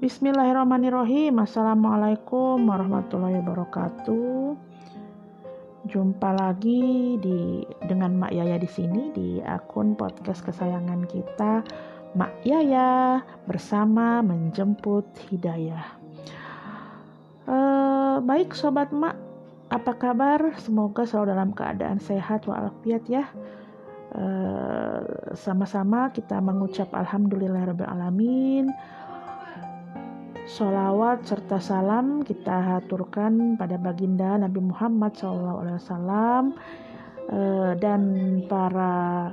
Bismillahirrahmanirrahim. Assalamualaikum warahmatullahi wabarakatuh. Jumpa lagi di dengan Mak Yaya di sini di akun podcast kesayangan kita Mak Yaya bersama menjemput hidayah. Uh, baik sobat Mak, apa kabar? Semoga selalu dalam keadaan sehat walafiat ya. Uh, sama-sama kita mengucap alhamdulillahirobbilalamin. alamin Salawat serta salam kita haturkan pada baginda Nabi Muhammad SAW eh, dan para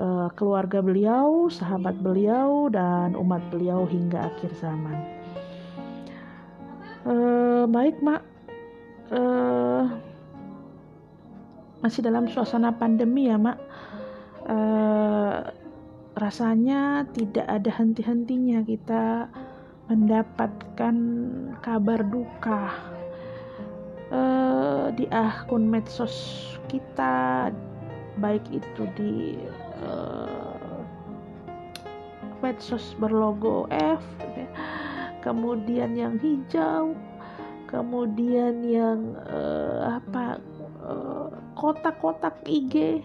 eh, keluarga beliau, sahabat beliau, dan umat beliau hingga akhir zaman. Eh, baik, Mak. masih dalam suasana pandemi ya, Mak. rasanya tidak ada henti-hentinya kita mendapatkan kabar duka uh, di akun medsos kita baik itu di uh, medsos berlogo F kemudian yang hijau kemudian yang uh, apa kotak-kotak IG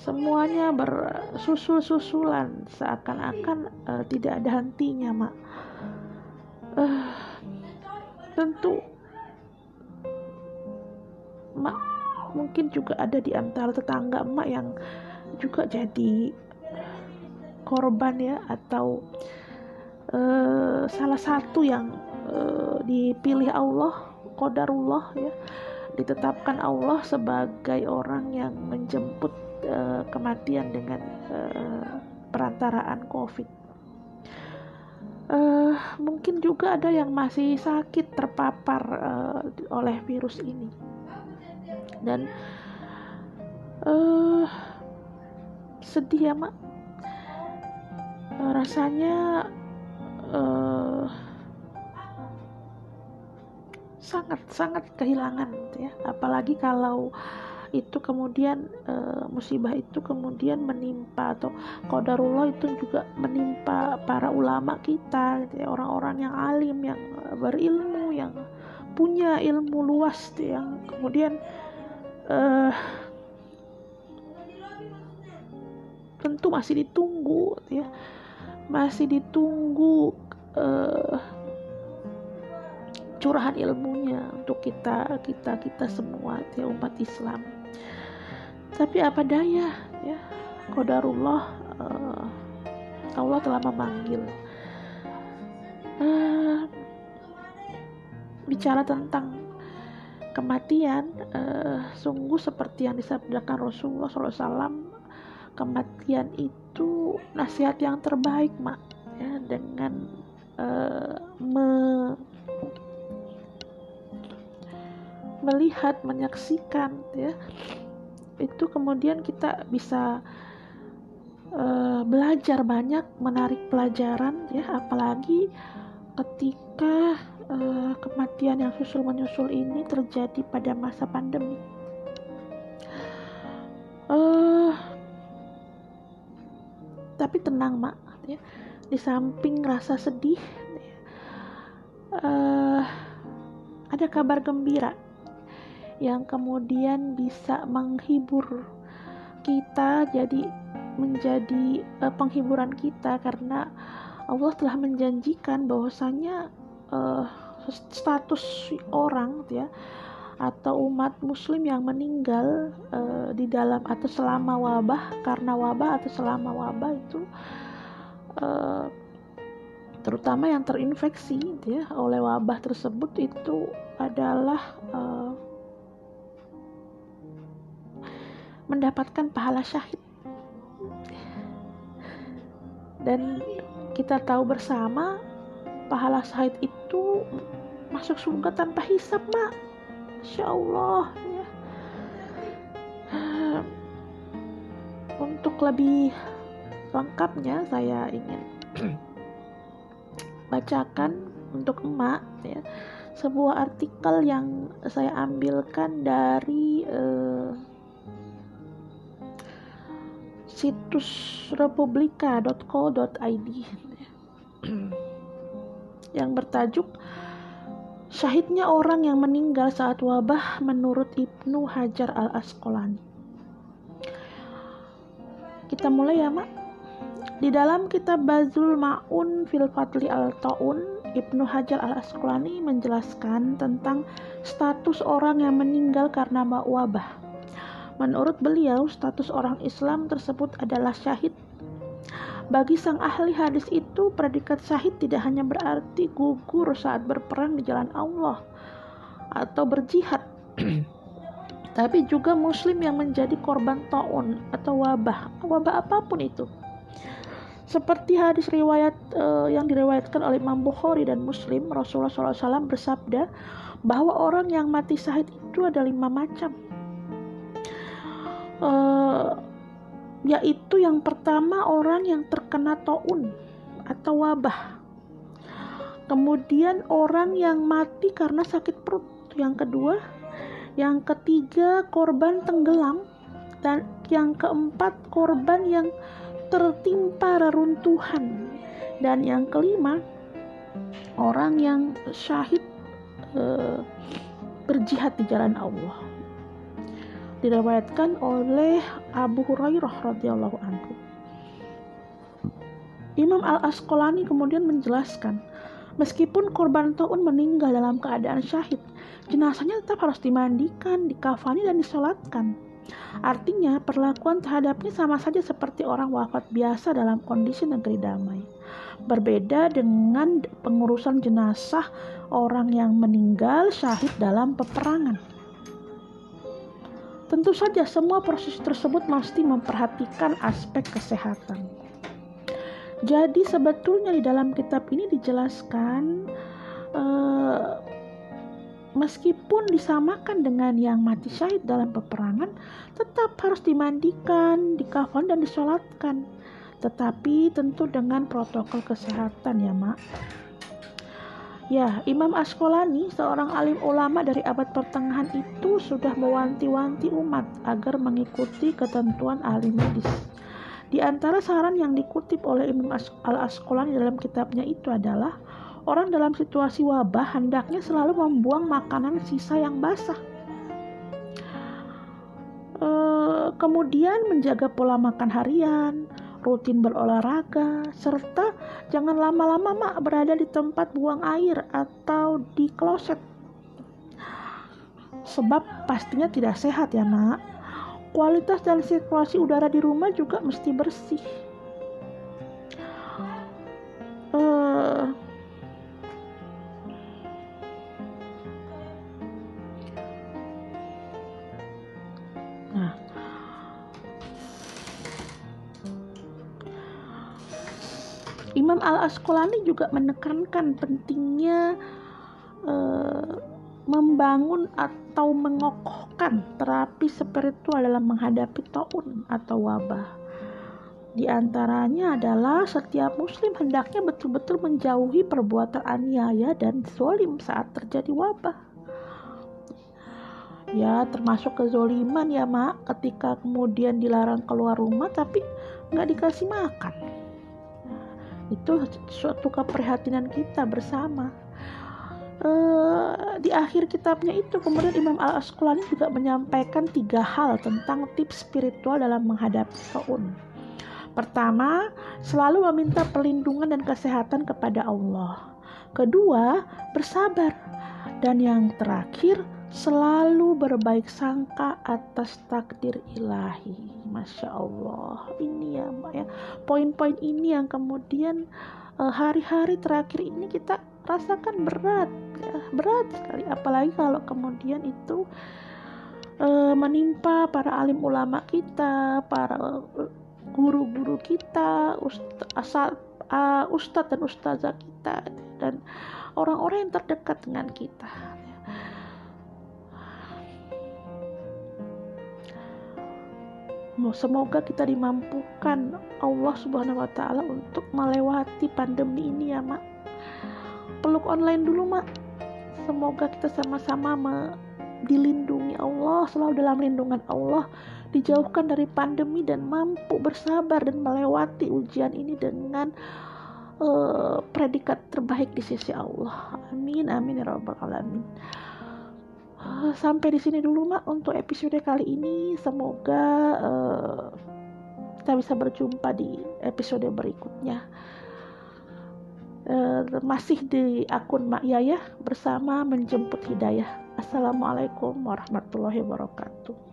semuanya bersusul-susulan seakan-akan uh, tidak ada hentinya mak tentu mak mungkin juga ada di antara tetangga emak yang juga jadi korban ya atau uh, salah satu yang uh, dipilih Allah kodarullah ya ditetapkan Allah sebagai orang yang menjemput uh, kematian dengan perantaraan COVID uh, mungkin juga ada yang masih sakit terpapar uh, oleh virus ini. Dan uh, sedih ya mak. Uh, rasanya uh, sangat sangat kehilangan ya. Apalagi kalau itu kemudian e, musibah itu kemudian menimpa atau kodarullah itu juga menimpa para ulama kita gitu ya, orang-orang yang alim yang berilmu yang punya ilmu luas gitu, yang kemudian e, tentu masih ditunggu gitu ya. Masih ditunggu e, curahan ilmunya untuk kita kita kita semua ya umat Islam. Tapi apa daya ya? Kodarullah uh, Allah telah memanggil. Uh, bicara tentang kematian uh, sungguh seperti yang disabdakan Rasulullah SAW kematian itu nasihat yang terbaik mak ya dengan uh, me melihat menyaksikan ya. Itu kemudian kita bisa uh, belajar banyak menarik pelajaran ya. Apalagi ketika uh, kematian yang susul menyusul ini terjadi pada masa pandemi. Uh, tapi tenang mak ya. Di samping rasa sedih uh, ada kabar gembira yang kemudian bisa menghibur kita jadi menjadi uh, penghiburan kita karena Allah telah menjanjikan bahwasanya uh, status orang ya atau umat muslim yang meninggal uh, di dalam atau selama wabah karena wabah atau selama wabah itu uh, terutama yang terinfeksi ya oleh wabah tersebut itu adalah uh, mendapatkan pahala syahid. Dan kita tahu bersama pahala syahid itu masuk surga tanpa hisap mak. Insya Allah ya. untuk lebih lengkapnya saya ingin bacakan untuk emak ya. Sebuah artikel yang saya ambilkan dari uh, situs republika.co.id yang bertajuk Syahidnya orang yang meninggal saat wabah menurut Ibnu Hajar al-Asqalani. Kita mulai ya, Mak. Di dalam kitab Bazul Ma'un fil Fadli al-Ta'un, Ibnu Hajar al-Asqalani menjelaskan tentang status orang yang meninggal karena wabah. Menurut beliau, status orang Islam tersebut adalah syahid bagi sang ahli hadis itu, predikat syahid tidak hanya berarti gugur saat berperang di jalan Allah atau berjihad, tapi juga muslim yang menjadi korban taun atau wabah, wabah apa pun itu. Seperti hadis riwayat uh, yang diriwayatkan oleh Imam Bukhari dan Muslim, Rasulullah SAW bersabda bahwa orang yang mati syahid itu ada lima macam. Uh, yaitu yang pertama orang yang terkena taun atau wabah. Kemudian orang yang mati karena sakit perut. Yang kedua, yang ketiga korban tenggelam dan yang keempat korban yang tertimpa reruntuhan dan yang kelima orang yang syahid e, berjihad di jalan Allah diriwayatkan oleh Abu Hurairah radhiyallahu anhu. Imam Al-Asqalani kemudian menjelaskan, meskipun korban taun meninggal dalam keadaan syahid, jenazahnya tetap harus dimandikan, dikafani dan disolatkan. Artinya, perlakuan terhadapnya sama saja seperti orang wafat biasa dalam kondisi negeri damai. Berbeda dengan pengurusan jenazah orang yang meninggal syahid dalam peperangan. Tentu saja semua proses tersebut mesti memperhatikan aspek kesehatan. Jadi sebetulnya di dalam kitab ini dijelaskan uh, meskipun disamakan dengan yang mati syahid dalam peperangan, tetap harus dimandikan, dikafan dan disolatkan. Tetapi tentu dengan protokol kesehatan ya, Mak. Ya, Imam Askolani, seorang alim ulama dari abad pertengahan itu sudah mewanti-wanti umat agar mengikuti ketentuan ahli medis. Di antara saran yang dikutip oleh Imam Al-Askolani dalam kitabnya itu adalah orang dalam situasi wabah hendaknya selalu membuang makanan sisa yang basah. E, kemudian menjaga pola makan harian, rutin berolahraga, serta jangan lama-lama mak berada di tempat buang air atau di kloset. Sebab pastinya tidak sehat ya mak. Kualitas dan sirkulasi udara di rumah juga mesti bersih. Uh, Imam Al-Asqalani juga menekankan pentingnya uh, membangun atau mengokohkan terapi spiritual dalam menghadapi taun atau wabah. Di antaranya adalah setiap muslim hendaknya betul-betul menjauhi perbuatan aniaya dan zolim saat terjadi wabah. Ya, termasuk kezoliman ya, Mak, ketika kemudian dilarang keluar rumah tapi nggak dikasih makan itu suatu keprihatinan kita bersama uh, di akhir kitabnya itu kemudian Imam Al Asqalani juga menyampaikan tiga hal tentang tips spiritual dalam menghadapi taun. Pertama, selalu meminta perlindungan dan kesehatan kepada Allah. Kedua, bersabar. Dan yang terakhir, selalu berbaik sangka atas takdir ilahi. Masya Allah, ini ya Mbak ya, poin-poin ini yang kemudian eh, hari-hari terakhir ini kita rasakan berat, ya, berat sekali. Apalagi kalau kemudian itu uh, menimpa para alim ulama kita, para guru-guru kita, uh, ustadz dan ustazah kita, dan orang-orang yang terdekat dengan kita Semoga kita dimampukan Allah Subhanahu wa taala untuk melewati pandemi ini ya, Mak. Peluk online dulu, Mak. Semoga kita sama-sama dilindungi Allah, selalu dalam lindungan Allah, dijauhkan dari pandemi dan mampu bersabar dan melewati ujian ini dengan uh, predikat terbaik di sisi Allah. Amin amin ya rabbal alamin. Uh, sampai di sini dulu mak untuk episode kali ini. Semoga uh, kita bisa berjumpa di episode berikutnya. Uh, masih di akun Mak Yaya bersama menjemput hidayah. Assalamualaikum warahmatullahi wabarakatuh.